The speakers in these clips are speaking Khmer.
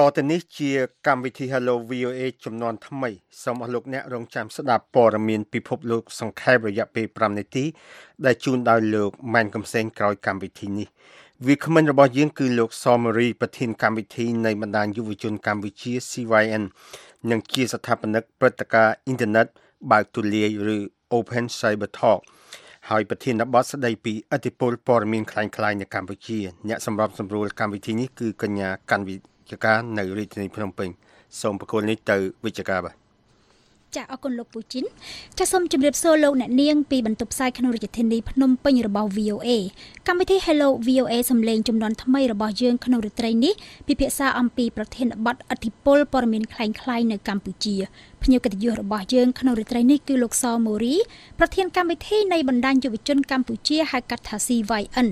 តទៅនេះជាកម្មវិធី Hello VOA ចំនួនថ្មីសូមអស់លោកអ្នករងចាំស្ដាប់ព័ត៌មានពិភពលោកសង្ខេបរយៈពេល5នាទីដែលជូនដោយលោកម៉ែនកំសែងក្រោយកម្មវិធីនេះវាគ្មិនរបស់យើងគឺលោកសមរីប្រធានកម្មវិធីនៃបណ្ដាញយុវជនកម្ពុជា CYN និងជាស្ថាបនិកព្រឹត្តិការណ៍អ៊ីនធឺណិតបើកទូលាយឬ Open Cyber Talk ហើយប្រធានបទស្ដីពីអធិពលព័ត៌មានคล้ายៗនៅកម្ពុជាអ្នកសម្របសម្រួលកម្មវិធីនេះគឺកញ្ញាកាន់វិ ជ្ជការនៅរាជធានីភ្នំពេញសូមប្រគល់នេះទៅវិជ្ជការបាទចាអរគុណលោកពូជីនចាសូមជម្រាបសួរលោកអ្នកនាងពីបន្ទប់ផ្សាយក្នុងរាជធានីភ្នំពេញរបស់ VOA កម្មវិធី Hello VOA សំឡេងចំនួនថ្មីរបស់យើងក្នុងរាត្រីនេះពិភាក្សាអំពីប្រធានបទអធិពលព័ត៌មានคล้ายៗនៅកម្ពុជា ភ្ញៀវកិត្តិយសរបស់យើងក្នុងរាត្រីនេះគឺលោកសម៉ូរីប្រធានកម្មវិធីនៃបណ្ដាញយុវជនកម្ពុជាហៅកាត់ថា CYN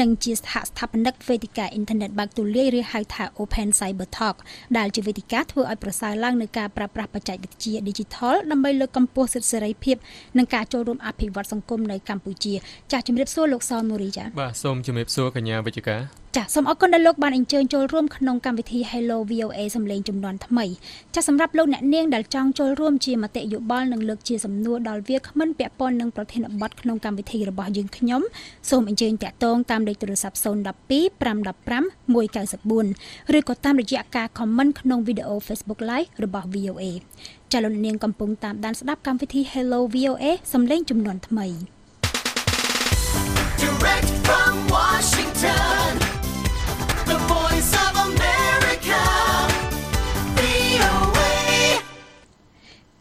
និងជាសហស្ថាបនិកវេទិកាអ៊ីនធឺណិតបើកទូលាយឬហៅថា Open Cyber Talk ដែលជាវេទិកាធ្វើឲ្យប្រសើរឡើងនៅការប្រើប្រាស់បច្ចេកវិទ្យា Digital ដើម្បីលើកកម្ពស់សិទ្ធិសេរីភាពនិងការចូលរួមអភិវឌ្ឍសង្គមនៅកម្ពុជាចាសជំរាបសួរលោកសម៉ូរីចា៎បាទសូមជំរាបសួរកញ្ញាវិជ្ជការ ចាសសូមអរគុណដែលលោកបានអញ្ជើញចូលរួមក្នុងកម្មវិធី Hello VOA សំឡេងចំនួនថ្មីចាសសម្រាប់លោកអ្នកនាងដែលចង់ចូលរួមជាមតិយោបល់និងលើកជាសំណួរដល់វាគ្មិនពាក់ព័ន្ធនឹងប្រធានបទក្នុងកម្មវិធីរបស់យើងខ្ញុំសូមអញ្ជើញតាក់ទងតាមលេខទូរស័ព្ទ012 515 194ឬក៏តាមរយៈការ comment ក្នុងវីដេអូ Facebook Live របស់ VOA ចាសលោកអ្នកនាងកំពុងតាមដានស្ដាប់កម្មវិធី Hello VOA សំឡេងចំនួនថ្មី Direct from Washington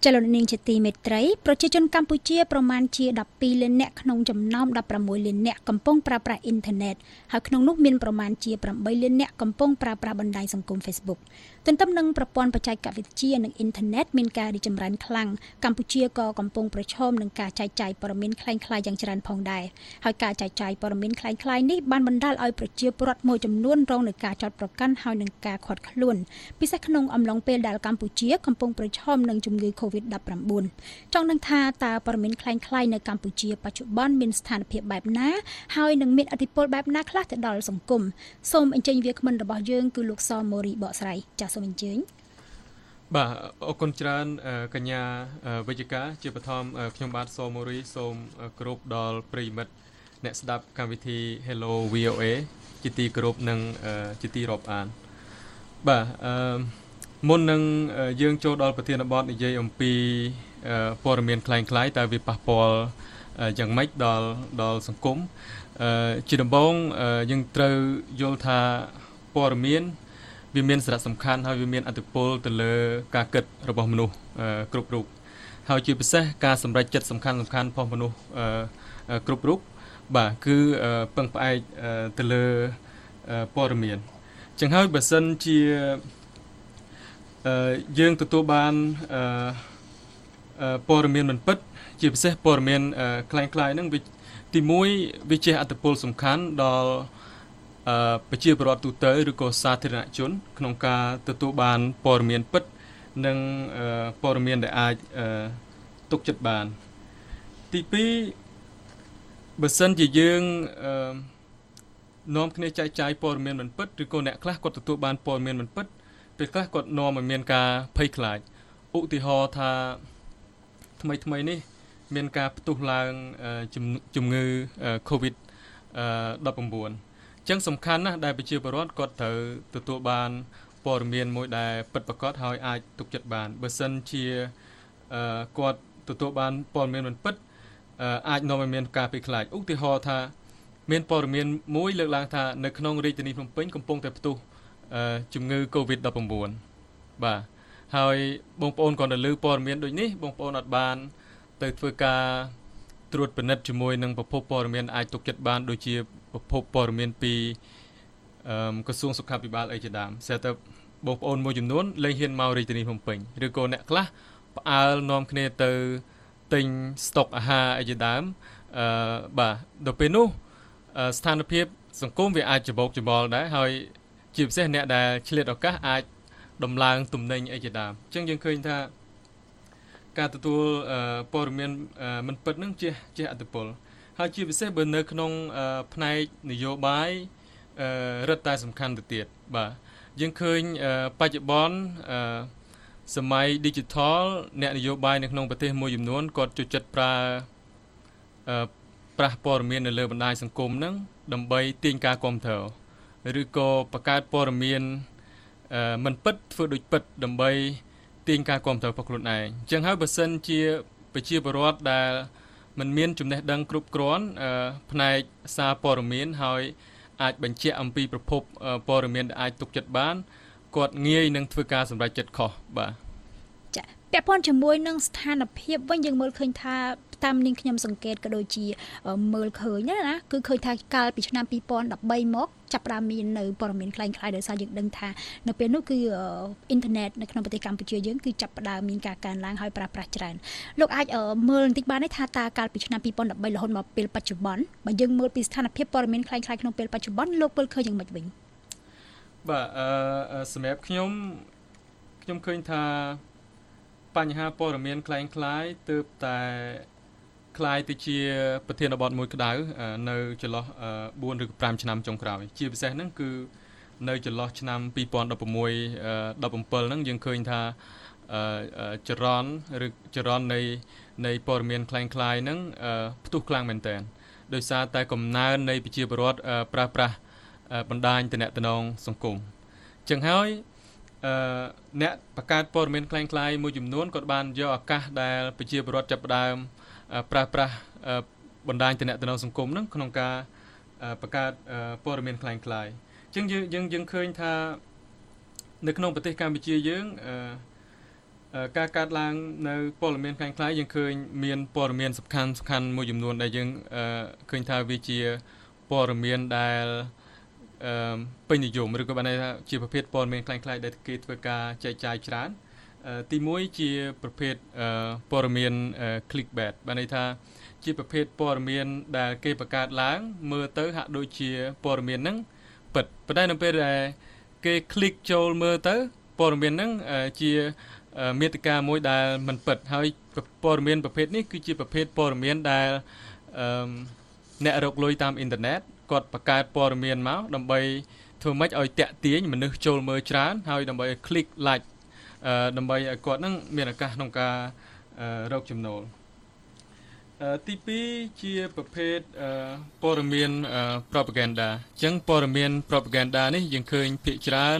ចលនានាងជាទីមេត្រីប្រជាជនកម្ពុជាប្រមាណជា12លាននាក់ក្នុងចំណោម16លាននាក់កំពុងប្រើប្រាស់អ៊ីនធឺណិតហើយក្នុងនោះមានប្រមាណជា8លាននាក់កំពុងប្រើប្រាស់បណ្ដាញសង្គម Facebook ទន្ទឹមនឹងប្រព័ន្ធបច្ចេកវិទ្យានិងអ៊ីនធឺណិតមានការរីកចម្រើនខ្លាំងកម្ពុជាក៏កំពុងប្រឈមនឹងការចែកចាយព័ត៌មានคล้ายៗយ៉ាងច្រើនផងដែរហើយការចែកចាយព័ត៌មានคล้ายៗនេះបានបណ្ដាលឲ្យប្រជាពលរដ្ឋមួយចំនួនរងនឹងការចោទប្រកាន់ហើយនឹងការខាត់ខ្លួនពិសេសក្នុងអំឡុងពេលដែលកម្ពុជាកំពុងប្រឈមនឹងជំងឺ Covid-19 ចង់ដឹងថាតើព័ត៌មានคล้ายៗនៅកម្ពុជាបច្ចុប្បន្នមានស្ថានភាពបែបណាហើយនឹងមានឥទ្ធិពលបែបណាខ្លះទៅដល់សង្គមសូមអញ្ជើញវាគ្មិនរបស់យើងគឺលោកសម៉ូរីបកស្រាយចា សសូមអញ្ជើញបាទអរគុណច្រើនកញ្ញាវិជ្ជការជាបឋមខ្ញុំបាទសូមូរីសូមគោរពដល់ប្រិមិត្តអ្នកស្ដាប់កម្មវិធី Hello VOA ជាទីគោរពនិងជាទីរាប់អានបាទអឺមុននឹងយើងចូលដល់ប្រធានបទនិយាយអំពីព័ត៌មានคล้ายៗតើវាប៉ះពាល់យ៉ាងម៉េចដល់ដល់សង្គមជាដំបូងយើងត្រូវយល់ថាព័ត៌មាន វាមានសារៈសំខាន់ហើយវាមានអត្ថប្រយោជន៍ទៅលើការគិតរបស់មនុស្សគ្រប់រូបហើយជាពិសេសការសម្រេចចិត្តសំខាន់សំខាន់របស់មនុស្សគ្រប់រូបបាទគឺពឹងផ្អែកទៅលើព័ត៌មានចឹងហើយបើសិនជាយើងទទួលបានព័ត៌មានមិនពិត ជាពិសេសព័ត៌មានคล้ายៗហ្នឹងវាទី1វាជះអត្តពលសំខាន់ដល់ ប្រជាពលរដ្ឋទូទៅឬក៏សាធារណជន ក្នុងការទទួលបានព័ត៌មានពិត និងព័ត៌មានដែលអាចទុកចិត្តបាន ទី2បើសិនជាយើងនាំគ្នាចែកចាយព័ត៌មានមិនពិតឬក៏អ្នកខ្លះគាត់ទទួលបានព័ត៌មានមិនពិតពេលខ្លះគាត់នាំឲ្យមានការភ័យខ្លាចឧទាហរណ៍ថាថ្មីថ្មីនេះ មានការផ្ទុះឡើងជំងឺ Covid 19 ចឹងសំខាន់ណាស់ដែលប្រជាពលរដ្ឋគាត់ត្រូវទទួលបានព័ត៌មានមួយដែលពិតប្រាកដហើយអាចទុកចិត្តបានបើសិនជាគាត់ទទួលបានព័ត៌មានមិនពិតអាចនាំឲ្យមានការភ័យខ្លាចឧទាហរណ៍ថាមានព័ត៌មានមួយលើកឡើងថានៅក្នុងរាជធានីភ្នំពេញកំពុងតែផ្ទុះជំងឺ Covid-19 បាទហើយបងប្អូនក៏នៅលើព័ត៌មានដូចនេះបងប្អូនអត់បាន ទៅធ្វើការត្រួតពិនិត្យជាមួយនឹងប្រភពព័ត៌មានអាចទុកចិត្តបានដូចជា ប្រភពព័ត៌មានពីអឺក្រសួងសុខាភិបាលអីជាដើមស្រាប់តែបងប្អូនមួយចំនួនលែងហ៊ានមករាជធានីភ្នំពេញឬក៏អ្នកខ្លះផ្អើលនាំគ្នាទៅទិញស្តុកអាហារអីជាដើមអឺបាទដល់ពេលនោះស្ថានភាព សង្គមវាអាចច្បោកច្បល់ដែរហើយជាពិសេសអ្នកដែលឆ្លៀតឱកាសអាចដំឡើងទំនិញអីជាដើមអញ្ចឹងយើងឃើញថាការទទួលព័ត៌មានមិនពិតនឹងជាជាអត្តពល ហើយជាពិសេសបើនៅក្នុងផ្នែកនយោបាយរឹតតែសំខាន់ទៅទៀតបាទយើងឃើញបច្ចុប្បន្នសម័យ digital អ្នកនយោបាយនៅក្នុងប្រទេសមួយចំនួនគាត់ចូលចិត្តប្រើប្រាស់ព័ត៌មាននៅលើបណ្ដាញសង្គមហ្នឹងដើម្បីទាញការគ្រប់គ្រងឬក៏បង្កើតព័ត៌មានមិនពិតធ្វើដូចពិតដើម្បីទាញការគ្រប់គ្រងរបស់ខ្លួនឯងអញ្ចឹងហើយបើសិនជាប្រជាពលរដ្ឋដែល មិនមានចំណេះដឹងគ្រប់គ្រាន់ផ្នែកសារព័ត៌មានហើយអាចបញ្ជាក់អំពីប្រភពព័ត៌មានដែលអាចទុកចិត្តបានគាត់ងាយនឹងធ្វើការសម្រេចចិត្តខុសបាទចាពាក់ព័ន្ធជាមួយនឹងស្ថានភាពវិញយើងមើលឃើញថាតាមនាងខ្ញុំសង្កេតក៏ដូចជាមើលឃើញណាគឺឃើញថាកាលពីឆ្នាំ2013មក ចាប់ផ្ដើមមាននៅព័ត៌មានคล้ายៗដោយសារយើងដឹងថានៅពេលនោះគឺអ៊ីនធឺណិតនៅក្នុងប្រទេសកម្ពុជាយើងគឺចាប់ផ្ដើមមានការកើនឡើងហើយប្រើប្រាស់ច្រើនលោកអាចមើលបន្តិចបានទេថាតើកាលពីឆ្នាំ2013រហូតមកពេលបច្ចុប្បន្នបើយើងមើលពីស្ថានភាពព័ត៌មានคล้ายៗក្នុងពេលបច្ចុប្បន្នលោកមើលឃើញយ៉ាងម៉េចវិញបាទអឺសម្រាប់ខ្ញុំខ្ញុំឃើញថាបញ្ហាព័ត៌មានคล้ายៗទើបតែ คล้ายទៅជាប្រធានបទមួយក្តៅនៅចន្លោះ4ឬ5ឆ្នាំចុងក្រោយជាពិសេសហ្នឹងគឺនៅចន្លោះឆ្នាំ2016 17ហ្នឹងយើងឃើញថាចរន្តឬចរន្តនៃនៃព័ត៌មានคล้ายៗហ្នឹងផ្ទុះខ្លាំងមែនតើដោយសារតែកំណើននៃប្រជាពលរដ្ឋប្រើប្រាស់បណ្ដាញតំណងសង្គមចឹងហើយអឺអ្នកបង្កើតព័ត៌មានคล้ายៗមួយចំនួនក៏បានយកឱកាសដែលប្រជាពលរដ្ឋចាប់ផ្ដើម ប្រើប្រាស់បណ្ដាញតំណសង្គមហ្នឹងក្នុងការបង្កើតព័ត៌មានคล้ายៗអញ្ចឹងយើងយើងយើងឃើញថានៅក្នុងប្រទេសកម្ពុជាយើងការកាត់ឡើងនៅព័ត៌មានคล้ายៗយើងឃើញមានព័ត៌មានសំខាន់សំខាន់មួយចំនួនដែលយើងឃើញថាវាជាព័ត៌មានដែលអឺពេញនិយមឬក៏បានន័យថាជាប្រភេទព័ត៌មានคล้ายៗដែលគេធ្វើការចែកចាយច្រើន ទី1ជាប្រភេទព័ត៌មាន clickbait បានន័យថាជាប្រភេទព័ត៌មានដែលគេបង្កើតឡើង មើលទៅហាក់ដូចជាព័ត៌មានហ្នឹងពិតប៉ុន្តែនៅពេលដែលគេ click ចូលមើលទៅព័ត៌មានហ្នឹងជាមេតិកាមួយដែលមិនពិតហើយព័ត៌មានប្រភេទនេះគឺជាប្រភេទព័ត៌មានដែលអ្នករកលុយតាមអ៊ីនធឺណិតគាត់បង្កើតព័ត៌មានមកដើម្បីធ្វើម៉េចឲ្យតាក់ទាញមនុស្សចូលមើលច្រើនហើយដើម្បីឲ្យ click like ដើម្បីឲ្យគាត់នឹងមានឱកាសក្នុងការរកចំណូលទី2ជាប្រភេទព័ត៌មាន propaganda អញ្ចឹងព័ត៌មាន propaganda នេះយើងឃើញភាគច្រើន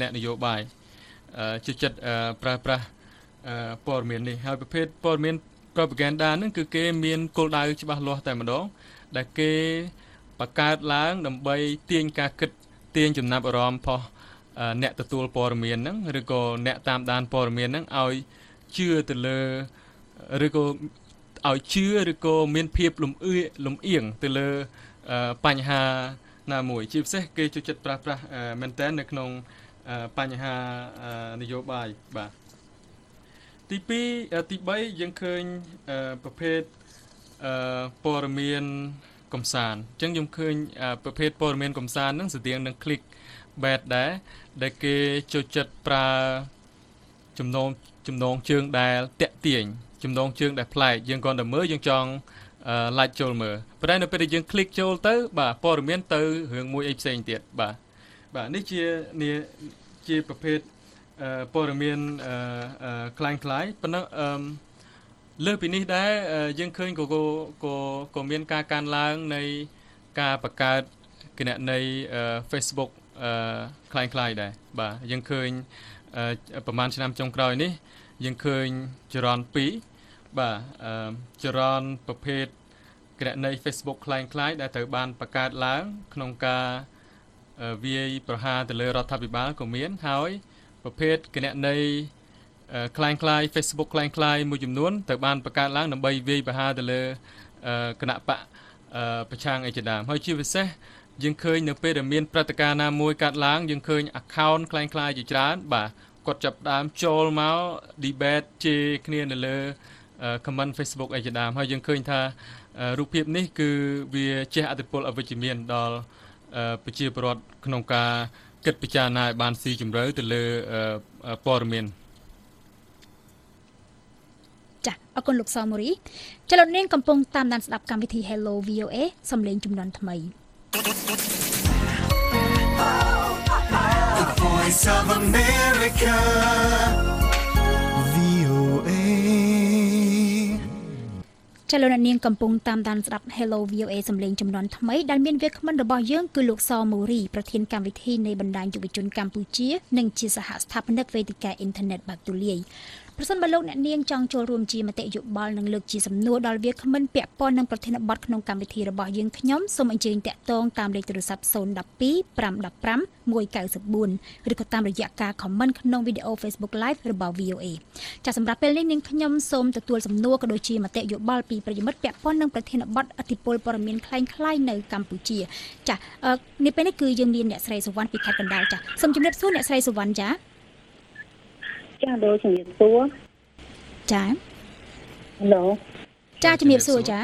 អ្នកនយោបាយជឿចិត្តប្រើប្រាស់ព័ត៌មាននេះហើយប្រភេទព័ត៌មាន propaganda ហ្នឹងគឺគេមានគោលដៅច្បាស់លាស់តែម្ដងដែលគេបង្កើតឡើងដើម្បីទាញការគិតទាញចំណាប់អារម្មណ៍ផុស អ្នកទទួលព័ត៌មានហ្នឹងឬក៏អ្នកតាមដានព័ត៌មានហ្នឹងឲ្យជឿទៅលើឬក៏ឲ្យជឿឬក៏មានភាពលំអឿលំអៀងទៅលើបញ្ហាណាមួយជាពិសេសគេចូលចិត្តប្រាស់ប្រាស់មែនតើនៅក្នុងបញ្ហានយោបាយបាទទី2ទី3យើងឃើញប្រភេទព័ត៌មានកំសាន្តអញ្ចឹងខ្ញុំឃើញប្រភេទព័ត៌មានកំសាន្តហ្នឹងស្តៀងនឹង click bait ដែរដែលគេចូលចិត្តប្រើចំណងចំណងជើងដែលតាក់ទាញចំណងជើងដែលប្លែកយើងគ្រាន់តែមើលយើងចង់ like ចូលមើលប៉ុន្តែនៅពេលដែលយើង click ចូលទៅ បាទព័ត៌មានទៅរឿងមួយអីផ្សេងទៀតបាទបាទនេះជានេះជាប្រភេទព័ត៌មានคล้ายคล้ายប៉ុន្តែអឺលើពីនេះដែរយើងឃើញក៏ក៏ក៏មានការកើនឡើងនៃការបង្កើតគណនី Facebook អឺคล้ายៗដែរបាទយើងឃើញប្រហែលឆ្នាំចុងក្រោយនេះយើងឃើញចរន្ត2បាទអឺចរន្តប្រភេទគណនី Facebook คล้ายៗដែលត្រូវបានបង្កើតឡើង ក្នុងការវាយប្រហារទៅលើរដ្ឋាភិបាលក៏មានហើយប្រភេទគណនីคล้ายៗ Facebook คล้ายៗមួយចំនួនត្រូវបានបង្កើតឡើងដើម្បីវាយប្រហារទៅលើគណៈបកប្រឆាំងអីជាដើមហើយជាពិសេស យើងឃើញនៅពេលដែលមានព្រឹត្តិការណ៍ណាមួយកាត់ឡើងយើងឃើញ account คล้ายៗជាច្រើនបាទគាត់ចាប់ដើមចូលមក debate ជេរគ្នានៅលើ comment Facebook អីជាដើមហើយយើងឃើញថារូបភាពនេះគឺវាជះឥទ្ធិពលអវិជ្ជមានដល់ប្រជាពលរដ្ឋក្នុងការគិតពិចារណាឲ្យបានស៊ីជម្រៅទៅលើព័ត៌មានចា៎អរគុណលោកសមូរីចលនាកំពុងតាមដានស្ដាប់កម្មវិធី Hello VOA សំឡេងចំនួនថ្មី The voice Voice of America VOA ចលនានាងកំពុងតាមដានស្ដាប់ Hello VOA សម្លេងចំនួនថ្មីដែលមានវាគ្មិនរបស់យើងគឺលោកសមូរីប្រធានកម្មវិធីនៃបណ្ដាញយុវជនកម្ពុជា និងជាសហស្ថាបនិកវេទិកាអ៊ីនធឺណិតបាក់ទូលាយ ប្រសិនបើលោកអ្នកនាងចង់ចូលរួមជាមតិយោបល់និងលើកជាសំណួរដល់វាគ្មិនពាក់ព័ន្ធនឹងប្រធានបទក្នុងកម្មវិធីរបស់យើងខ្ញុំសូមអញ្ជើញតាក់ទងតាមលេខទូរស័ព្ទ012 515 194ឬក៏តាមរយៈការ comment ក្នុងវីដេអូ Facebook Live របស់ VOA ចាសម្រាប់ពេលនេះនាងខ្ញុំសូមទទួលសំណួរក៏ដូចជាមតិយោបល់ពីប្រិយមិត្តពាក់ព័ន្ធនឹងប្រធានបទអធិបុលព័ត៌មានคล้ายៗនៅកម្ពុជាចានេះពេលនេះគឺយើងមានអ្នកស្រីសុវណ្ណពីខេត្តកណ្ដាលចាសូមជម្រាបសួរអ្នកស្រីសុវណ្ណចា ចាលោកជំរាបសួរចាឡូចាជំរាបសួរចា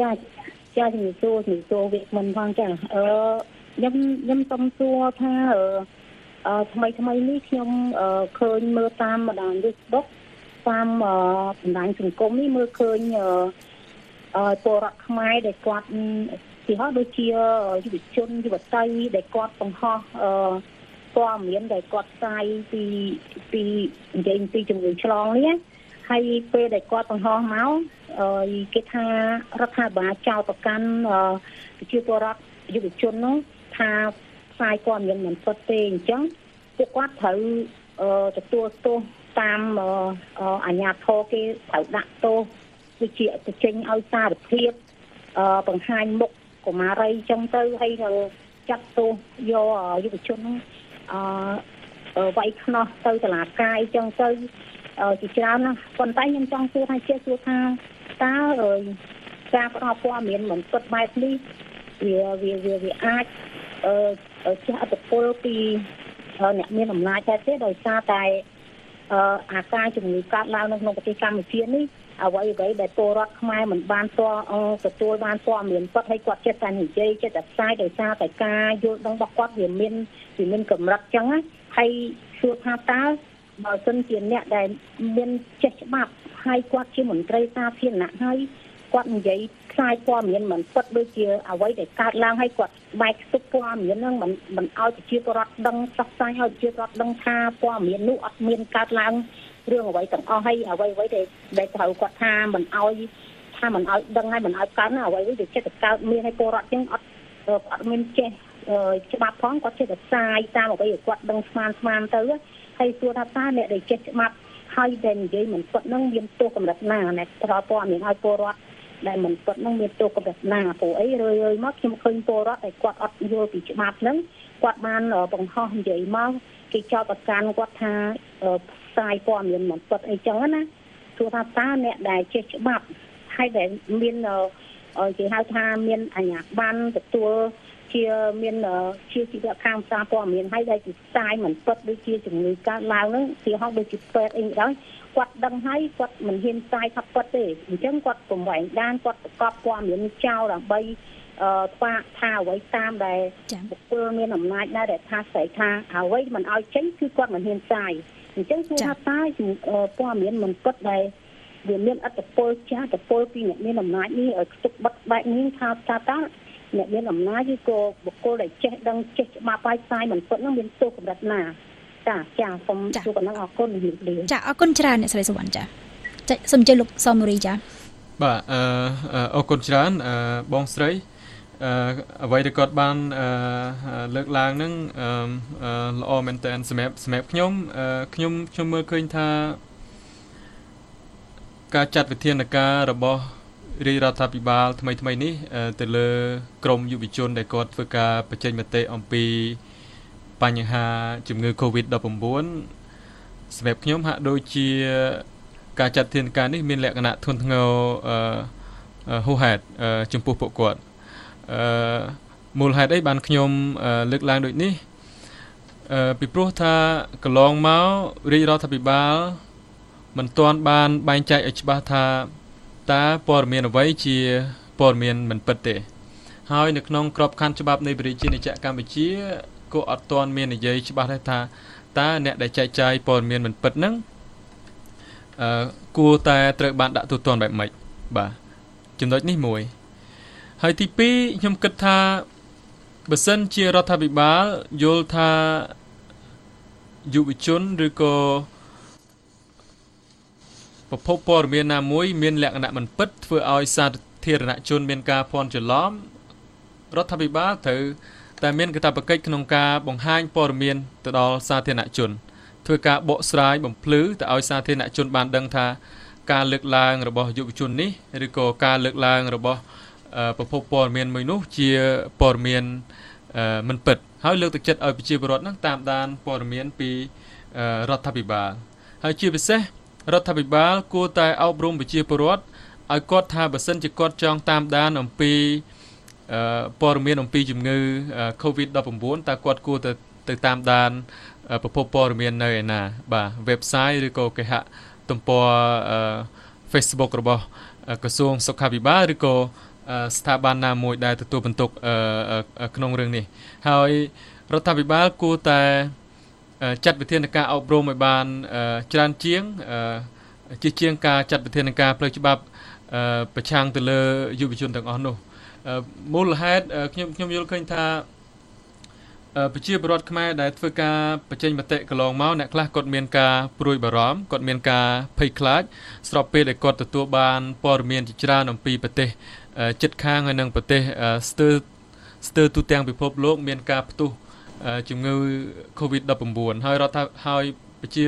ចាចាជំរាបសួរជំរាបសួរវិមិនផងចាអឺខ្ញុំខ្ញុំសុំសួរថាអឺថ្មីថ្មីនេះខ្ញុំឃើញមើលតាមបណ្ដាញ Facebook តាមបណ្ដាញសង្គមនេះមើលឃើញអឺពលរដ្ឋខ្មែរដែលគាត់ទីហោះដូចជាយុវជនយុវតីដែលគាត់បង្ហោះអឺ ព័ត៌មានដែលគាត់ផ្សាយពីពីនិយាយពីជំងឺឆ្លងនេះហើយពេលដែលគាត់បង្ហោះមកអឺគេថារដ្ឋាភិបាលចោទប្រកាន់ប្រជាពលរដ្ឋយុវជននោះថាផ្សាយព័ត៌មានមិនពិតទេអញ្ចឹងពួកគាត់ត្រូវទទួលទោសតាមអាជ្ញាធរគេត្រូវដាក់ទោសដូចជាទៅចេញឲ្យសារភាពបង្ហាញមុខកុមារីអញ្ចឹងទៅហើយនឹងចាត់ទោសយកយុវជន អឺវាយខ្នោះទៅតឡាកាយចឹងទៅជាច្រើនណាស់ប៉ុន្តែខ្ញុំចង់សួរថាជាសួរថាតើការផ្ដល់ព័ត៌មានមិនពិតបែបនេះវាវាវាវាអាចអឺជះឥទ្ធិពលពីអ្នកមានអំណាចតែទេដោយសារតែអឺអាការជំងឺកើតឡើងនៅក្នុងប្រទេសកម្ពុជានេះ អ្វីអ្វីដែលពលរដ្ឋខ្មែរមិនបានតទទួលបានព័ត៌មានពិតហើយគាត់ចេះតែនិយាយចេះតែផ្សាយដោយសារតែការយល់ដឹងរបស់គាត់វាមានវាមានកម្រិតចឹងហើយសួរថាតើបើសិនជាអ្នកដែលមានចេះច្បាប់ហើយគាត់ជាមន្ត្រីសាធារណៈហើយគាត់និយាយខ្សែព័ត៌មានមិនពិតដូចជាអ្វីដែលកើតឡើងហើយគាត់បែកខ្ទប់ព័ត៌មានហ្នឹងមិនមិនឲ្យប្រជាពលរដ្ឋដឹងផ្សព្វផ្សាយឲ្យប្រជាពលរដ្ឋដឹងថាព័ត៌មាននោះអត់មានកើតឡើង រឿងអ្វីទាំងអស់ហើយអ្វីអ្វីដែលដែលត្រូវគាត់ថាមិនឲ្យថាមិនឲ្យដឹងហើយមិនឲ្យកើតណាអ្វីអ្វីដែលចិត្តកើតមានឲ្យពលរដ្ឋចឹងអត់អត់មានចេះច្បាប់ផងគាត់ចេះតែផ្សាយតាមអ្វីដែលគាត់ដឹងស្មានស្មានទៅហើយសួរថាតើអ្នកដែលចេះច្បាប់ហើយដែលនិយាយមិនពិតនឹងមានទោសកម្រិតណាអ្នកផ្ដល់ព័ត៌មានឲ្យពលរដ្ឋដែលមិនពិតនឹងមានទោសកម្រិតណាព្រោះអីរឿយៗមកខ្ញុំឃើញពលរដ្ឋដែលគាត់អត់យល់ពីច្បាប់ហ្នឹងគាត់បានបង្ហោះនិយាយមកគេចោទប្រកាន់គាត់ថាផ្សាយព័ត៌មានមិនពិតអីចឹងណាទោះថាតើអ្នកដែលចេះច្បាប់ហើយដែលមានគេហៅថាមានអាជ្ញាប័ណ្ណទទួលជាមានជាជីវៈខាងសារព័ត៌មានហើយដែលជាផ្សាយមិនពិតដូចជាជំងឺកើតឡើងហ្នឹងទីហោះដូចជាពេទ្យអីដល់គាត់ដឹងហើយគាត់មិនហ៊ានផ្សាយថាពិតទេអញ្ចឹងគាត់ពង្រែងដានគាត់ប្រកបព័ត៌មានចោលដើម្បីអឺស្វាថាអ្វីតាមដែលបុគ្គលមានអំណាចដែរដែលថាស្រីថាអ្វីមិនឲ្យចេញគឺគាត់មិនហ៊ានផ្សាយ អញ្ចឹងគឺថាតើព័ត៌មានមិនពិតដែលវាមានអត្តពលចាស់អត្តពលពីអ្នកមានអំណាចនេះឲ្យខ្ទប់បិទបែកនេះថាតើតើអ្នកមានអំណាចឬក៏បុគ្គលដែលចេះដឹងចេះច្បាប់បាយផ្សាយមិនពិតនោះមានទោសកម្រិតណាចាចាសូមជួបកណ្ដឹងអរគុណលាចាអរគុណច្រើនអ្នកស្រីសវណ្ណចាចាសូមអញ្ជើញលោកសមរីចាបាទអឺអរគុណច្រើនអឺបងស្រី អឺអ្វីដែលគាត់បានអឺលើកឡើងហ្នឹងអឺល្អមែនតើសម្រាប់សម្រាប់ខ្ញុំខ្ញុំខ្ញុំមើលឃើញថាការចាត់វិធានការរបស់រាជរដ្ឋាភិបាលថ្មីថ្មីនេះទៅលើក្រមយុវជនដែលគាត់ធ្វើការបញ្ចេញមតិអំពីបញ្ហាជំងឺ Covid-19 សម្រាប់ខ្ញុំហាក់ដូចជាការចាត់ធានការនេះមានលក្ខណៈធ្ងន់ធ្ងរអឺហួសហេតុចំពោះពួកគាត់ អឺមូលហេតុអីបានខ្ញុំលើកឡើងដូចនេះអឺពីព្រោះថាកន្លងមករាជរដ្ឋាភិបាលមិនទាន់បានបែងចែកឲ្យច្បាស់ថាតើព័ត៌មានអ្វីជាព័ត៌មានមិនពិតទេ ហើយនៅក្នុងក្របខ័ណ្ឌច្បាប់នៃប្រជាជាតិកម្ពុជាក៏អត់ទាន់មាននិយាយច្បាស់ដែរថាតើអ្នកដែលចែកចាយព័ត៌មានមិនពិតហ្នឹងអឺគួរតែត្រូវបានដាក់ទូទាត់បែបម៉េចបាទចំណុចនេះមួយ ហើយទី2ខ្ញុំគិតថាបើសិនជារដ្ឋាភិបាលយល់ថាយុវជនឬក៏ប្រភពព័ត៌មានណាមួយមានលក្ខណៈមិនពិតធ្វើឲ្យសាធារណជនមានការភ័ន្តច្រឡំរដ្ឋាភិបាលត្រូវតែមានកាតព្វកិច្ចក្នុងការបង្ហាញព័ត៌មានទៅដល់សាធារណជន ធ្វើការបកស្រាយបំភ្លឺទៅឲ្យសាធារណជនបានដឹងថាការលើកឡើងរបស់យុវជននេះឬក៏ការលើកឡើងរបស់ ប្រភពព័ត៌មានមួយនោះជាព័ត៌មានមិនពិតហើយលើកទឹកចិត្តឲ្យប្រជាពលរដ្ឋនឹងតាមដានព័ត៌មានពីរដ្ឋាភិបាលហើយជាពិសេសរដ្ឋាភិបាលគួរតែអប់រំប្រជាពលរដ្ឋឲ្យគាត់ថាបើសិនជាគាត់ចង់តាមដានអំពីព័ត៌មានអំពីជំងឺ Covid-19 តើគាត់គួរទៅទៅតាមដានប្រភពព័ត៌មាននៅឯណាបាទ website ឬក៏គេហទំព័រ Facebook របស់ក្រសួងសុខាភិបាលឬក៏ ស្ថាប័នណាមួយដែលទទួលបន្ទុកក្នុងរឿងនេះ ហើយរដ្ឋាភិបាលគួរតែចាត់វិធានការអប់រំឲ្យបានច្រើនជាងជាជាងការចាត់វិធានការផ្លូវច្បាប់ប្រឆាំងទៅលើយុវជនទាំងអស់នោះមូលហេតុខ្ញុំខ្ញុំយល់ឃើញថាប្រជាពលរដ្ឋខ្មែរដែលធ្វើការបញ្ចេញមតិកន្លងមកអ្នកខ្លះគាត់មានការព្រួយបារម្ភគាត់មានការភ័យខ្លាចស្របពេលដែលគាត់ទទួលបានព័ត៌មានជាច្រើនអំពីប្រទេស ជិតខាងហើយនិងប្រទេសស្ទើរស្ទើរទូទាំងពិភពលោក មានការផ្ទុះជំងឺ Covid-19 ហើយរដ្ឋហើយប្រជា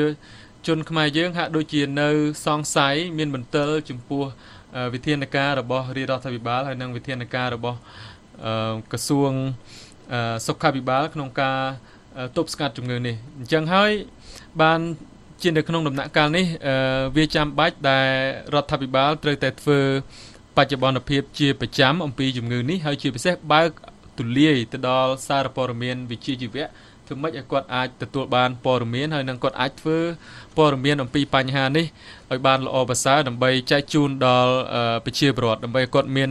ជនខ្មែរយើងហាក់ដូចជានៅសង្ស័យមានមន្ទិលចំពោះវិធានការរបស់រាជរដ្ឋាភិបាលហើយនិងវិធានការរបស់ក្រសួងសុខាភិបាលក្នុងការទប់ស្កាត់ជំងឺនេះអញ្ចឹងហើយបានជានៅក្នុងដំណាក់កាលនេះវាចាំបាច់ដែលរដ្ឋាភិបាលត្រូវតែធ្វើ បច្ចុប្បន្នភាពជាប្រចាំអំពីជំងឺនេះហើយជាពិសេសបើកទូលាយទៅដល់សារព័ត៌មានវិជ្ជាជីវៈធ្វើម៉េចឲ្យគាត់អាចទទួលបានព័ត៌មានហើយនឹងគាត់អាចធ្វើព័ត៌មានអំពីបញ្ហានេះឲ្យបានល្អប្រសើរដើម្បីចែកជូនដល់ប្រជាពលរដ្ឋដើម្បីគាត់មាន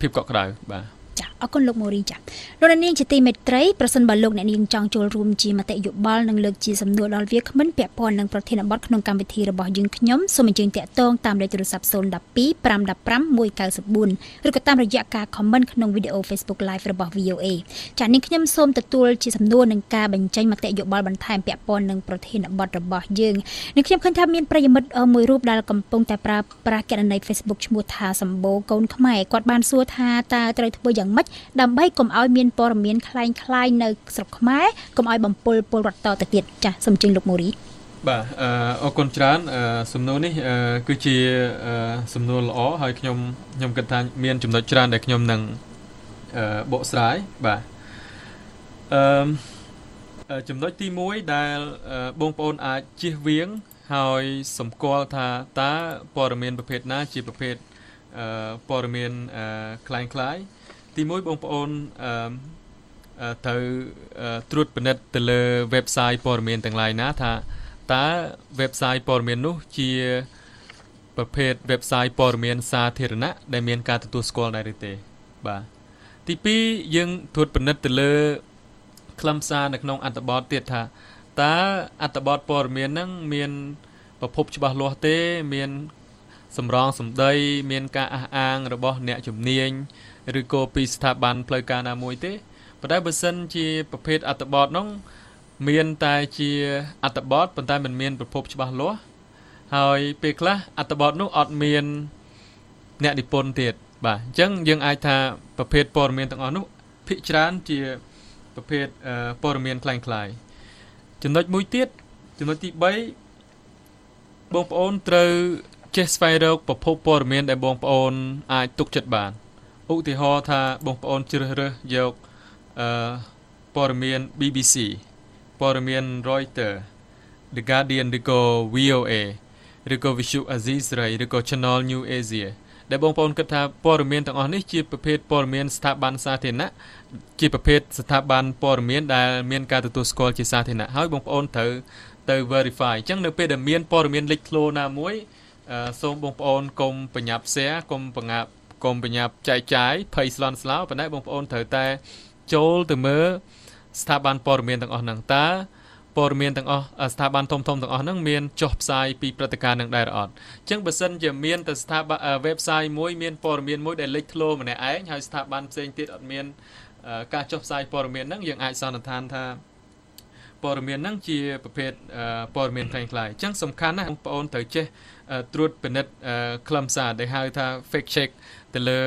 ភាពកក់ក្ដៅបាទ ចាអរគុណលោកម៉ូរីចាលោកនាងជាទីមេត្រីប្រសិនបើលោកអ្នកនាងចង់ចូលរួមជាមតិយោបល់និងលើកជាសំណួរដល់វាគ្មិនពាក់ព័ន្ធនឹងប្រធានបទក្នុងកម្មវិធីរបស់យើងខ្ញុំសូមអញ្ជើញតាក់ទងតាមលេខទូរស័ព្ទ012 515 194ឬក៏តាមរយៈការ comment ក្នុងវីដេអូ Facebook Live របស់ VOA ចានាងខ្ញុំសូមទទួលជាសំណួរនឹងការបញ្ចេញមតិយោបល់បន្ថែមពាក់ព័ន្ធនឹងប្រធានបទរបស់យើងនាងខ្ញុំឃើញថាមានប្រិយមិត្តមួយរូបដែលកំពុងតែប្រើប្រាស់គណនី Facebook ឈ្មោះថាសម្បូរកូនខ្មែរគាត់បានសួរថាតើត្រូវធ្វើយ៉ាងម៉េចដើម្បីកុំឲ្យមានព័ត៌មានคล้ายៗនៅស្រុកខ្មែរកុំឲ្យបំពុលពលរដ្ឋតទៅទៀតចាសសូមជើញលោកម៉ូរីបាទអរគុណច្រើនសំណួរនេះគឺជាសំណួរល្អហើយខ្ញុំខ្ញុំគិតថាមានចំណុចច្រើនដែលខ្ញុំនឹងបកស្រាយបាទអឺចំណុចទី1ដែលបងប្អូនអាចជៀសវាងហើយសម្គាល់ថាតើព័ត៌មានប្រភេទណាជាប្រភេទព័ត៌មានคล้ายៗ ទី1បងប្អូនអឺត្រូវត្រួតពិនិត្យទៅលើ website ព័ត៌មានទាំង lain ណាថាតើ website ព័ត៌មាននោះជាប្រភេទ website ព័ត៌មានសាធារណៈដែលមានការទទួលស្គាល់ដែរឬទេបាទទី2យើងត្រួតពិនិត្យទៅលើខ្លឹមសារនៅក្នុងអត្ថបទទៀតថាតើអត្ថបទព័ត៌មានហ្នឹងមានប្រភពច្បាស់លាស់ទេ មានសម្រងសម្ដី មានការអះអាងរបស់អ្នកជំនាញ ឬក៏ពីស្ថាប័នផ្លូវការណាមួយទេប៉ុន្តែបើសិនជាប្រភេទអត្ថបទនោះមានតែជាអត្ថបទប៉ុន្តែមិនមានប្រភពច្បាស់លាស់ហើយពេលខ្លះអត្ថបទនោះអត់មានអ្នកនិពន្ធទៀតបាទអញ្ចឹងយើងអាចថាប្រភេទព័ត៌មានទាំងអស់នោះភាគច្រើនជាប្រភេទព័ត៌មានคล้ายៗចំណុចមួយទៀតចំណុចទី3បងប្អូនត្រូវចេះស្វែងរកប្រភពព័ត៌មានដែលបងប្អូនអាចទុកចិត្តបាន ឧទាហរណ៍ថាបងប្អូនជ្រើសរើសយកអឺព័ត៌មាន BBC ព័ត៌មាន Reuters The Guardian ឬក៏ VOA ឬក៏ Visual Asia ឬក៏ Channel New Asia ដែលបងប្អូនគិតថាព័ត៌មានទាំងអស់នេះជាប្រភេទព័ត៌មានស្ថាប័នសាធារណៈជាប្រភេទស្ថាប័នព័ត៌មានដែលមានការទទួលស្គាល់ជាសាធារណៈហើយបងប្អូនត្រូវទៅ verify អញ្ចឹងនៅពេលដែលមានព័ត៌មានលេចធ្លោណាមួយសូមបងប្អូនកុំប្រញាប់ share កុំបង្ងាប់ កុំប្រញាប់ចែកចាយភ័យស្លន់ស្លោប៉ុន្តែបងប្អូនត្រូវតែចូលទៅមើលស្ថាប័នព័ត៌មានទាំងអស់ហ្នឹងតើព័ត៌មានទាំងអស់ស្ថាប័នធំធំទាំងអស់ហ្នឹងមានចុះផ្សាយពីព្រឹត្តិការណ៍នឹងដែរអត់អញ្ចឹងបើសិនជាមានតែស្ថាប័ន website មួយមានព័ត៌មានមួយដែលលេចធ្លោម្នាក់ឯងហើយស្ថាប័នផ្សេងទៀតអត់មានការចុះផ្សាយព័ត៌មានហ្នឹងយើងអាចសន្និដ្ឋានថាព័ត៌មានហ្នឹងជាប្រភេទព័ត៌មានខ្លាំងខ្លាយអញ្ចឹងសំខាន់ណាស់បងប្អូនត្រូវចេះត្រួតពិនិត្យខ្លឹមសារដែលហៅថា fact check ទៅលើ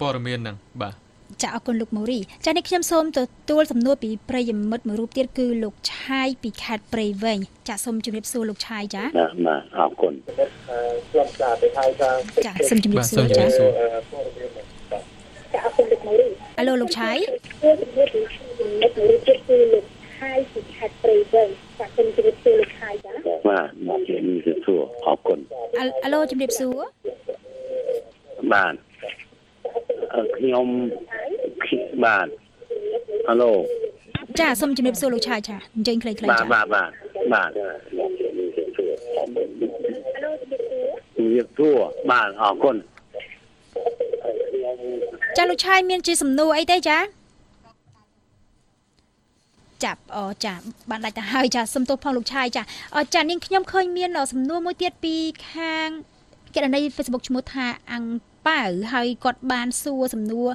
ព័ត៌មានហ្នឹងបាទចាអរគុណលោកម៉ូរីចានេះខ្ញុំសូមទទួលសំណួរពីប្រិយមិត្តមួយរូបទៀតគឺលោកឆាយពីខេត្តព្រៃវែងចាសូមជម្រាបសួរលោកឆាយចាបាទបាទអរគុណខ្ញុំចាទៅហៅថាចាសូមជម្រាបសួរចាចាអរគុណលោកម៉ូរីអាឡូលោកឆាយលោកម៉ូរីជិតគឺលោកឆាយពីខេត្តព្រៃវែងចាសូមជម្រាបសួរលោកឆាយចាបាទមកជម្រាបសួរអរគុណអាឡូជម្រាបសួរបាទ ខ្ញុំបាទហៅឡូចាសូមជំរាបសួរលោកឆាយចាអញ្ជើញខ្លីៗចាបាទបាទបាទបាទជំរាបសួរបាទអរគុណចាលោកឆាយមានជាសំណួរអីទេចាចាប់អូចាបានដាច់ទៅហើយចាសុំទោសផងលោកឆាយចាចានាងខ្ញុំឃើញមានសំណួរមួយទៀតពីខាងគណនី Facebook ឈ្មោះថាអង្គ ប៉ៅហើយគាត់បានសួរសំណួរ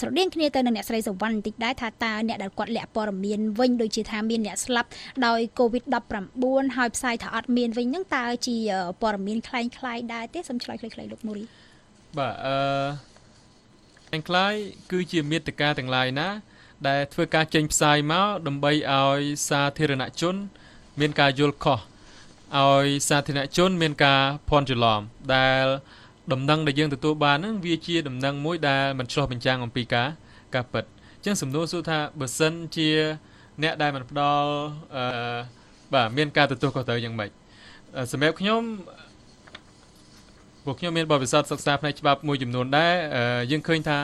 ស្រដៀងគ្នាទៅនឹងអ្នកស្រីសវណ្ណបន្តិចដែរថាតើអ្នកដែលគាត់លាក់ព័ត៌មានវិញដូចជាថាមានអ្នកស្លាប់ដោយ COVID-19 ហើយផ្សាយថាអត់មានវិញហ្នឹងតើជាព័ត៌មានคล้ายៗដែរទេសូមឆ្លើយខ្លីៗលោកមូរីបាទអឺទាំងខ្ល้ายគឺជាមេត្តាទាំងឡាយណា ដែលធ្វើការចេញផ្សាយមកដើម្បីឲ្យសាធារណជន មានការយល់ខុសឲ្យសាធារណជន មានការភ័ន្តច្រឡំដែល ដំណឹងដែលយើងទទួលបានហ្នឹងវាជាដំណឹងមួយដែលមិនឆ្លោះបញ្ចាំងអំពីការការពិតអញ្ចឹងសំណួរសួរថាបើសិនជា អ្នកដែលមិនផ្ដល់អឺបាទមានការទទួលខុសត្រូវយ៉ាងម៉េចសម្រាប់ខ្ញុំពួកខ្ញុំមានបទពិសោធន៍សិក្សាផ្នែកច្បាប់មួយចំនួនដែរយើងឃើញថា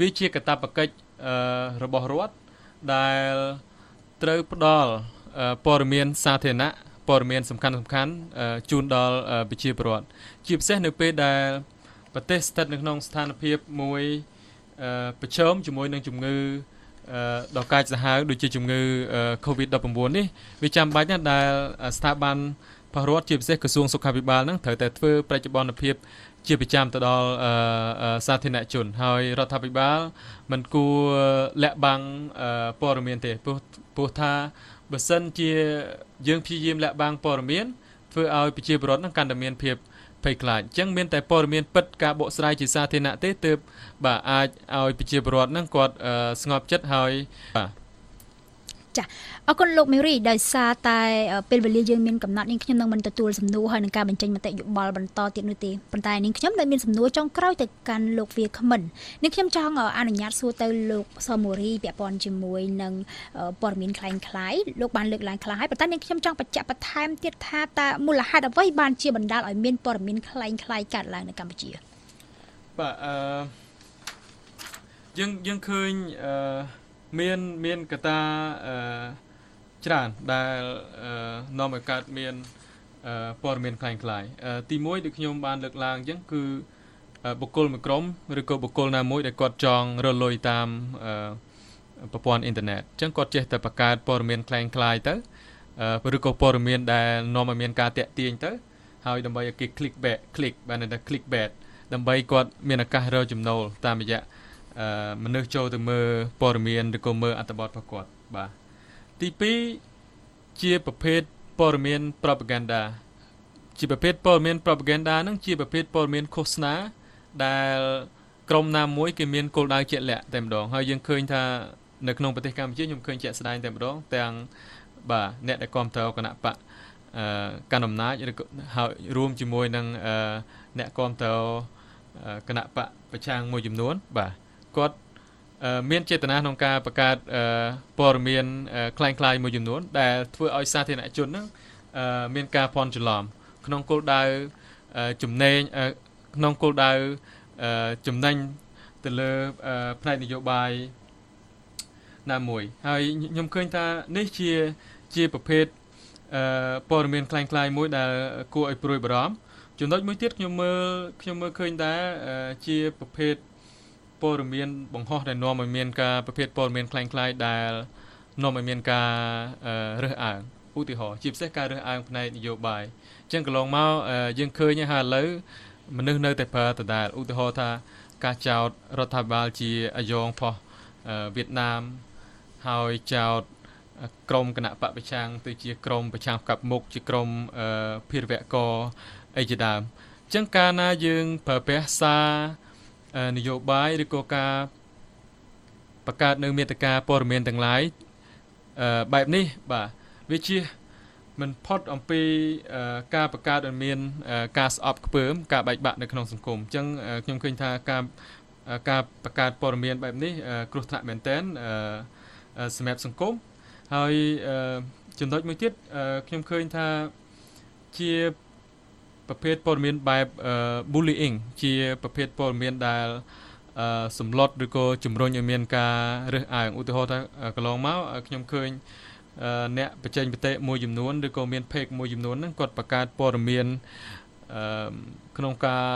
វាជាកាតព្វកិច្ចរបស់រដ្ឋដែលត្រូវផ្ដល់ព័ត៌មានសាធារណៈ ព័ត៌មានសំខាន់សំខាន់ជូនដល់ប្រជាពលរដ្ឋជាពិសេសនៅពេលដែលប្រទេសស្ថិតនៅក្នុងស្ថានភាពមួយប្រឈមជាមួយនឹងជំងឺដ៏កាចសាហាវដូចជាជំងឺ Covid-19 នេះវាចាំបាច់ណាស់ដែលស្ថាប័នផលរដ្ឋជាពិសេសក្រសួងសុខាភិបាលនឹងត្រូវតែធ្វើប្រតិបត្តិភាពជាប្រចាំទៅដល់សាធារណជន ហើយរដ្ឋាភិបាលមិនគួរលាក់បាំងព័ត៌មានទេព្រោះព្រោះថា បើសិនជាយើងព្យាយាមលាក់បាំងព័ត៌មានធ្វើឲ្យប្រជាពលរដ្ឋនឹងកាន់តែមានភាពភ័យខ្លាចអញ្ចឹងមានតែព័ត៌មានពិតការបកស្រាយជាសាធារណៈទេទើបបាទអាចឲ្យប្រជាពលរដ្ឋនឹងគាត់ស្ងប់ចិត្តហើយបាទ ចាអរគុណលោកមេរីដោយសារតែពេលវេលាយើងមានកំណត់នាងខ្ញុំនឹងមិនទទួលសំណួរហើយនឹងការបញ្ចេញមតិយោបល់បន្តទៀតនោះទេប៉ុន្តែនាងខ្ញុំនៅមានសំណួរចុងក្រោយទៅកាន់លោកវាគ្មិននាងខ្ញុំចង់អនុញ្ញាតសួរទៅលោកសមូរីពាក់ព័ន្ធជាមួយនឹងព័ត៌មានคล้ายៗលោកបានលើកឡើងខ្លះហើយប៉ុន្តែនាងខ្ញុំចង់បញ្ជាក់បន្ថែមទៀតថាតើមូលហេតុអ្វីបានជាបណ្ដាលឲ្យមានព័ត៌មានคล้ายៗកើតឡើងនៅកម្ពុជាបាទអឺយើងយើងឃើញអឺ មានមានកត្តាអឺច្រើនដែលនាំឲ្យកើតមានព័ត៌មានคล้ายៗទី1ដែលខ្ញុំបានលើកឡើងអញ្ចឹងគឺបុគ្គលមួយក្រុមឬក៏បុគ្គលណាមួយដែលគាត់ចង់រលុយតាមប្រព័ន្ធអ៊ីនធឺណិតអញ្ចឹងគាត់ចេះតែបង្កើតព័ត៌មានคล้ายៗទៅឬក៏ព័ត៌មានដែលនាំឲ្យមានការតាក់ទាញទៅហើយដើម្បីឲ្យគេ click back click បានតែ click back ដើម្បីគាត់មានឱកាសរកចំណូលតាមរយៈ មនុស្សចូលទៅមើលព័ត៌មានឬក៏មើលអត្ថបទរបស់គាត់បាទទី2ជាប្រភេទព័ត៌មាន propaganda ជាប្រភេទព័ត៌មាន propaganda ហ្នឹងជាប្រភេទព័ត៌មានឃោសនាដែលក្រុមណាមួយគេមានគោលដៅជាក់លាក់តែម្ដងហើយយើងឃើញថានៅក្នុងប្រទេសកម្ពុជាខ្ញុំឃើញជាក់ស្ដែងតែម្ដងទាំងបាទអ្នកដែលគ្រប់គ្រងគណៈបកអឺកាន់អំណាចឬហើយរួមជាមួយនឹងអ្នកគ្រប់គ្រងគណៈបកប្រឆាំងមួយចំនួនបាទ គាត់មានចេតនាក្នុងការបង្កើតព័ត៌មានคล้ายៗមួយចំនួនដែលធ្វើឲ្យសាធារណជននឹងមានការភ័ន្តច្រឡំក្នុងគោលដៅចំណេញក្នុងគោលដៅចំណេញទៅលើផ្នែកនយោបាយណាមួយហើយខ្ញុំឃើញថានេះជាជាប្រភេទព័ត៌មានคล้ายៗមួយដែលគួរឲ្យព្រួយបារម្ភចំណុចមួយទៀតខ្ញុំមើលខ្ញុំមើលឃើញដែរជាប្រភេទ ព័ត៌មានបង្ហោះដែលនាំឲ្យមានការប្រភេទព័ត៌មានคล้ายៗដែលនាំឲ្យមានការរើសអើងឧទាហរណ៍ជាពិសេសការរើសអើងផ្នែកនយោបាយអញ្ចឹងកន្លងមកយើងឃើញហើយឥឡូវមនុស្សនៅតែប្រើដដែលឧទាហរណ៍ថាការចោតរដ្ឋាភិបាលជាអាយ៉ងផុសវៀតណាមហើយចោត ក្រមគណៈបពប្រឆាំងទៅជាក្រមប្រឆាំងកັບមុខជាក្រមភារវកអីជាដើមអញ្ចឹងកាលណាយើងប្រើប្រាស់សារ នយោបាយឬក៏ការបង្កើតនៅមេត្តាព័ត៌មានទាំងឡាយបែបនេះបាទវាជាមិនផុតអំពីការបង្កើតឲ្យមាន ការស្អប់ខ្ពើម ការបែកបាក់នៅក្នុងសង្គមអញ្ចឹងខ្ញុំឃើញថាការការបង្កើតព័ត៌មានបែបនេះគ្រោះថ្នាក់មែនទែនសម្រាប់សង្គមហើយចំណុចមួយទៀតខ្ញុំឃើញថាជា ប្រភេទព័ត៌មានបែប bullying ជាប្រភេទព័ត៌មានដែលសម្លុតឬក៏ជំរុញឲ្យមានការរើសអើងឧទាហរណ៍ថាកន្លងមកខ្ញុំឃើញអ្នកបច្ចេកវិទ្យាមួយចំនួនឬក៏មាន page មួយចំនួនហ្នឹងគាត់បង្កើតព័ត៌មានក្នុងការ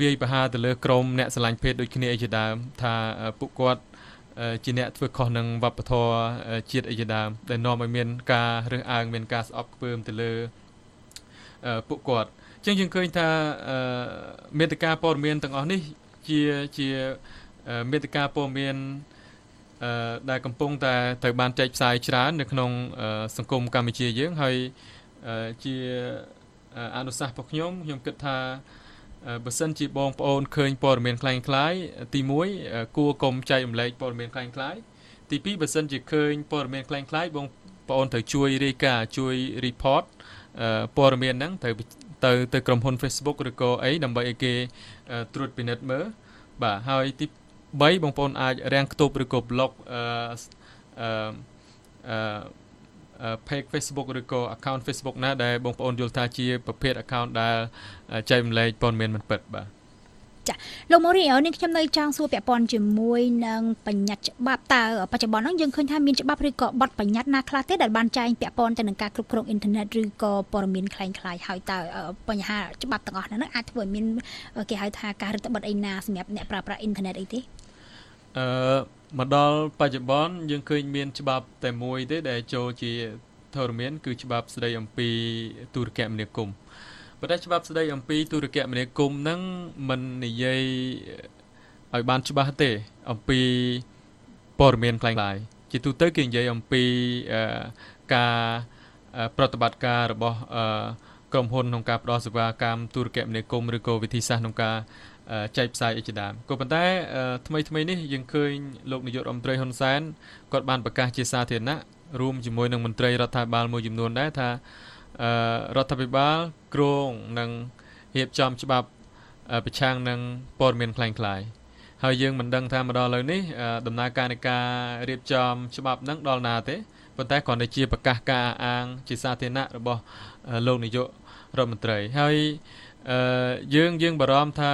វាយប្រហារទៅលើក្រមអ្នកស្រឡាញ់ភេទដូចគ្នាអីជាដើមថាពួកគាត់ជាអ្នកធ្វើខុសនឹងវប្បធម៌ជាតិអីជាដើមដែលនាំឲ្យមានការរើសអើងមានការស្អប់ខ្ពើមទៅលើ ពួកគាត់អញ្ចឹងយើងឃើញថាមេតិកាព័ត៌មានទាំងអស់នេះជាជាមេតិកាព័ត៌មានអឺដែលកំពុងតែត្រូវបានចែកផ្សាយច្រើននៅក្នុងសង្គមកម្ពុជាយើងហើយជាអនុសាសន៍របស់ខ្ញុំខ្ញុំគិតថាបើសិនជាបងប្អូនឃើញព័ត៌មានคล้ายៗទី1គួរកុំចែករំលែកព័ត៌មានคล้ายៗទី2បើសិនជាឃើញព័ត៌មានคล้ายៗបងប្អូនត្រូវជួយរាយការណ៍ជួយ report ព័ត៌មានហ្នឹងត្រូវទៅទៅក្រុមហ៊ុន Facebook ឬក៏អីដើម្បីឲ្យគេត្រួតពិនិត្យមើលបាទហើយទី3បងប្អូនអាចរាំងខ្ទប់ឬក៏ block អឺអឺ page Facebook ឬក៏ account Facebook ណាដែលបងប្អូនយល់ថាជាប្រភេទ account ដែលចែករំលែកព័ត៌មានមិនពិតបាទ ចាលោកម៉ូរីអូនេះខ្ញុំនៅចង់សួរពាក់ព័ន្ធជាមួយនឹងបញ្ញត្តិច្បាប់តើបច្ចុប្បន្នហ្នឹងយើងឃើញថាមានច្បាប់ឬក៏បទបញ្ញត្តិណាខ្លះទេដែលបានចែងពាក់ព័ន្ធទៅនឹងការគ្រប់គ្រងអ៊ីនធឺណិតឬក៏ព័ត៌មានคล้ายៗហើយតើបញ្ហាច្បាប់ទាំងអស់ហ្នឹងអាចធ្វើឲ្យមានគេហៅថាការរឹតបន្តឹងអីណាសម្រាប់អ្នកប្រើប្រាស់អ៊ីនធឺណិតអីទេអឺមកដល់បច្ចុប្បន្នយើងឃើញមានច្បាប់តែមួយទេដែលចូលជាធរមាន គឺច្បាប់ស្តីអំពីទូរគមនាគមន៍ ប៉ុន្តែច្បាប់ស្តីអំពីទូរគមនាគមន៍ហ្នឹងมันនិយាយឲ្យបានច្បាស់ទេ អំពីព័ត៌មានខ្លាំងៗជាទូទៅគេនិយាយអំពីការប្រតិបត្តិការរបស់ក្រុមហ៊ុនក្នុងការផ្ដល់សេវាកម្មទូរគមនាគមន៍ឬក៏វិធីសាស្ត្រក្នុងការចែកផ្សាយអីជាដើមក៏ប៉ុន្តែថ្មីថ្មីនេះយើងឃើញលោកនាយករដ្ឋមន្ត្រីហ៊ុនសែនគាត់បានប្រកាសជាសាធារណៈរួមជាមួយនឹងមន្ត្រីរដ្ឋាភិបាលមួយចំនួនដែរថា រដ្ឋាភិបាលគ្រងនឹងរៀបចំច្បាប់ប្រឆាំងនឹងព័ត៌មានคล้ายៗហើយយើងមិនដឹងថាមកដល់ឥឡូវនេះដំណើរការនៃការរៀបចំច្បាប់នឹងដល់ណាទេប៉ុន្តែគ្រាន់តែជាប្រកាសការអាងជាសាធារណៈរបស់លោកនាយករដ្ឋមន្ត្រីហើយយើងយើងបារម្ភថា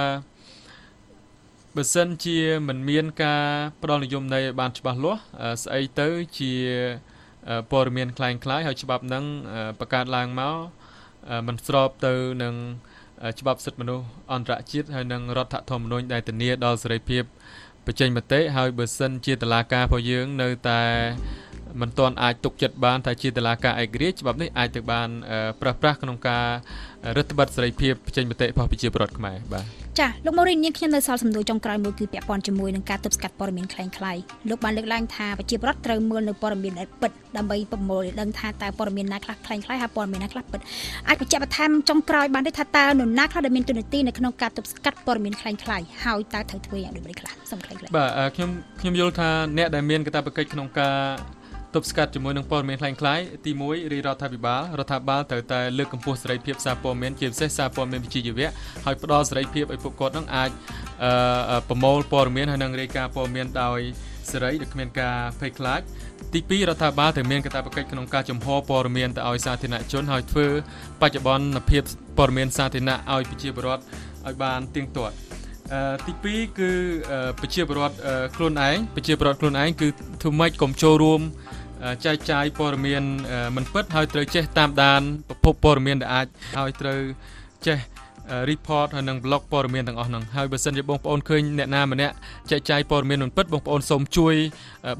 បើសិនជាមិនមានការផ្ដល់និយមន័យឲ្យបានច្បាស់លាស់ស្អីទៅជា ព័ត៌មានคล้ายៗហើយច្បាប់នឹងបង្កើតឡើងមកมันស្របទៅនឹងច្បាប់សិទ្ធិមនុស្សអន្តរជាតិហើយនឹងរដ្ឋធម្មនុញ្ញដែលធានាដល់សេរីភាពបញ្ចេញមតិហើយបើសិនជាតឡាការរបស់យើងនៅតែ មិនទាន់អាចទុកចិត្តបានថាជាតឡាការឯករាជ្យច្បាប់នេះអាចទៅបានប្រះប្រាស់ក្នុងការរដ្ឋបတ်សេរីភាពបញ្ចេញមតិរបស់ប្រជាពលរដ្ឋខ្មែរបាទចាលោកម៉ូរីននាងខ្ញុំនៅសល់សំណួរចុងក្រោយមួយគឺពាក់ព័ន្ធជាមួយនឹងការទប់ស្កាត់ព័ត៌មានคล้ายៗលោកបានលើកឡើងថាប្រជាពលរដ្ឋត្រូវមើលនៅព័ត៌មានដែលពិតដើម្បីប្រមូលដឹងថាតើព័ត៌មានណាខ្លះคล้ายៗហើយព័ត៌មានណាខ្លះពិតអាចបញ្ជាក់បន្ថែមចុងក្រោយបានទេថាតើនរណាខ្លះដែលមានទូនាទីនៅក្នុងការទប់ស្កាត់ព័ត៌មានคล้ายៗហើយតើត្រូវធ្វើយ៉ាងដូចម្តេចខ្លះសំខាន់ខ្លះបាទខ្ញុំខ្ញុំយល់ថាអ្នកដែលមានកាតព្វកិច្ចក្នុងការ ទប់ស្កាត់ជាមួយនឹងព័ត៌មានคล้ายៗទី1រាជរដ្ឋាភិបាលរដ្ឋាភិបាលត្រូវតែលើកកម្ពស់សេរីភាពសារព័ត៌មានជាពិសេសសារព័ត៌មានវិជ្ជាជីវៈហើយផ្ដល់សេរីភាពឲ្យពួកគាត់នឹងអាចប្រមូលព័ត៌មានហើយនឹងរាយការណ៍ព័ត៌មានដោយសេរីដោយគ្មានការភ័យខ្លាចទី2រដ្ឋាភិបាលត្រូវមានកាតព្វកិច្ចក្នុងការចំហព័ត៌មានទៅឲ្យសាធារណជនហើយធ្វើបច្ចុប្បន្នភាពព័ត៌មានសាធារណៈឲ្យប្រជាពលរដ្ឋឲ្យបានទៀងទាត់អឺទី2គឺប្រជាពលរដ្ឋខ្លួនឯងប្រជាពលរដ្ឋខ្លួនឯងគឺធ្វើម៉េចកុំចូលរួម ចែកចាយព័ត៌មានមិនពិតហើយត្រូវចេះតាមដានប្រភពព័ត៌មានដែលអាចហើយត្រូវចេះ report ហើយនឹង blog ព័ត៌មានទាំងអស់ហ្នឹងហើយបើសិនជាបងប្អូនឃើញអ្នកណាម្នាក់ចែកចាយព័ត៌មានមិនពិតបងប្អូនសូមជួយ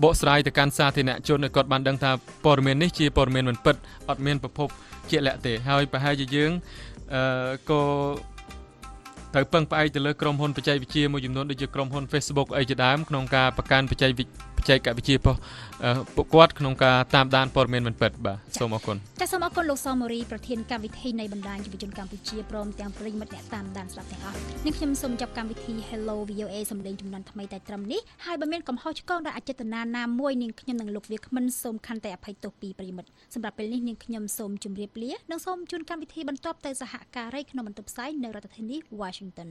បកស្រាយទៅកាន់សាធារណជនឲ្យគាត់បានដឹងថាព័ត៌មាននេះជាព័ត៌មានមិនពិតអត់មានប្រភពជាក់លាក់ទេហើយប្រហែលជាយើងអឺក៏ត្រូវពឹងផ្អែកទៅលើក្រុមហ៊ុនបច្ចេកវិទ្យាមួយចំនួនដូចជាក្រុមហ៊ុន Facebook អីជាដើមក្នុងការប្រកាន់បច្ចេកវិទ្យា ចែកវិជាប៉ុស្តិ៍ពួកគាត់ក្នុងការតាមដានព័ត៌មានមិនពិតបាទសូមអរគុណចាសសូមអរគុណលោកសមរីប្រធានកម្មវិធីនៃបណ្ដាញយុវជនកម្ពុជាព្រមទាំងប្រិយមិត្តអ្នកតាមដានស្ដាប់ទាំងអស់នេះខ្ញុំសូមចាប់កម្មវិធី Hello VOA សម្លេងចំនួនថ្មីតែត្រឹមនេះហើយបើមានកំហុសឆ្គងដោយអចេតនាណាមួយនាងខ្ញុំនិងលោកវាគ្មិនសូមខន្តីអភ័យទោសពីប្រិយមិត្តសម្រាប់ពេលនេះនាងខ្ញុំសូមជម្រាបលានិងសូមជូនកម្មវិធីបន្តទៅសហការីក្នុងបន្ទប់ផ្សាយនៅរដ្ឋធានី Washington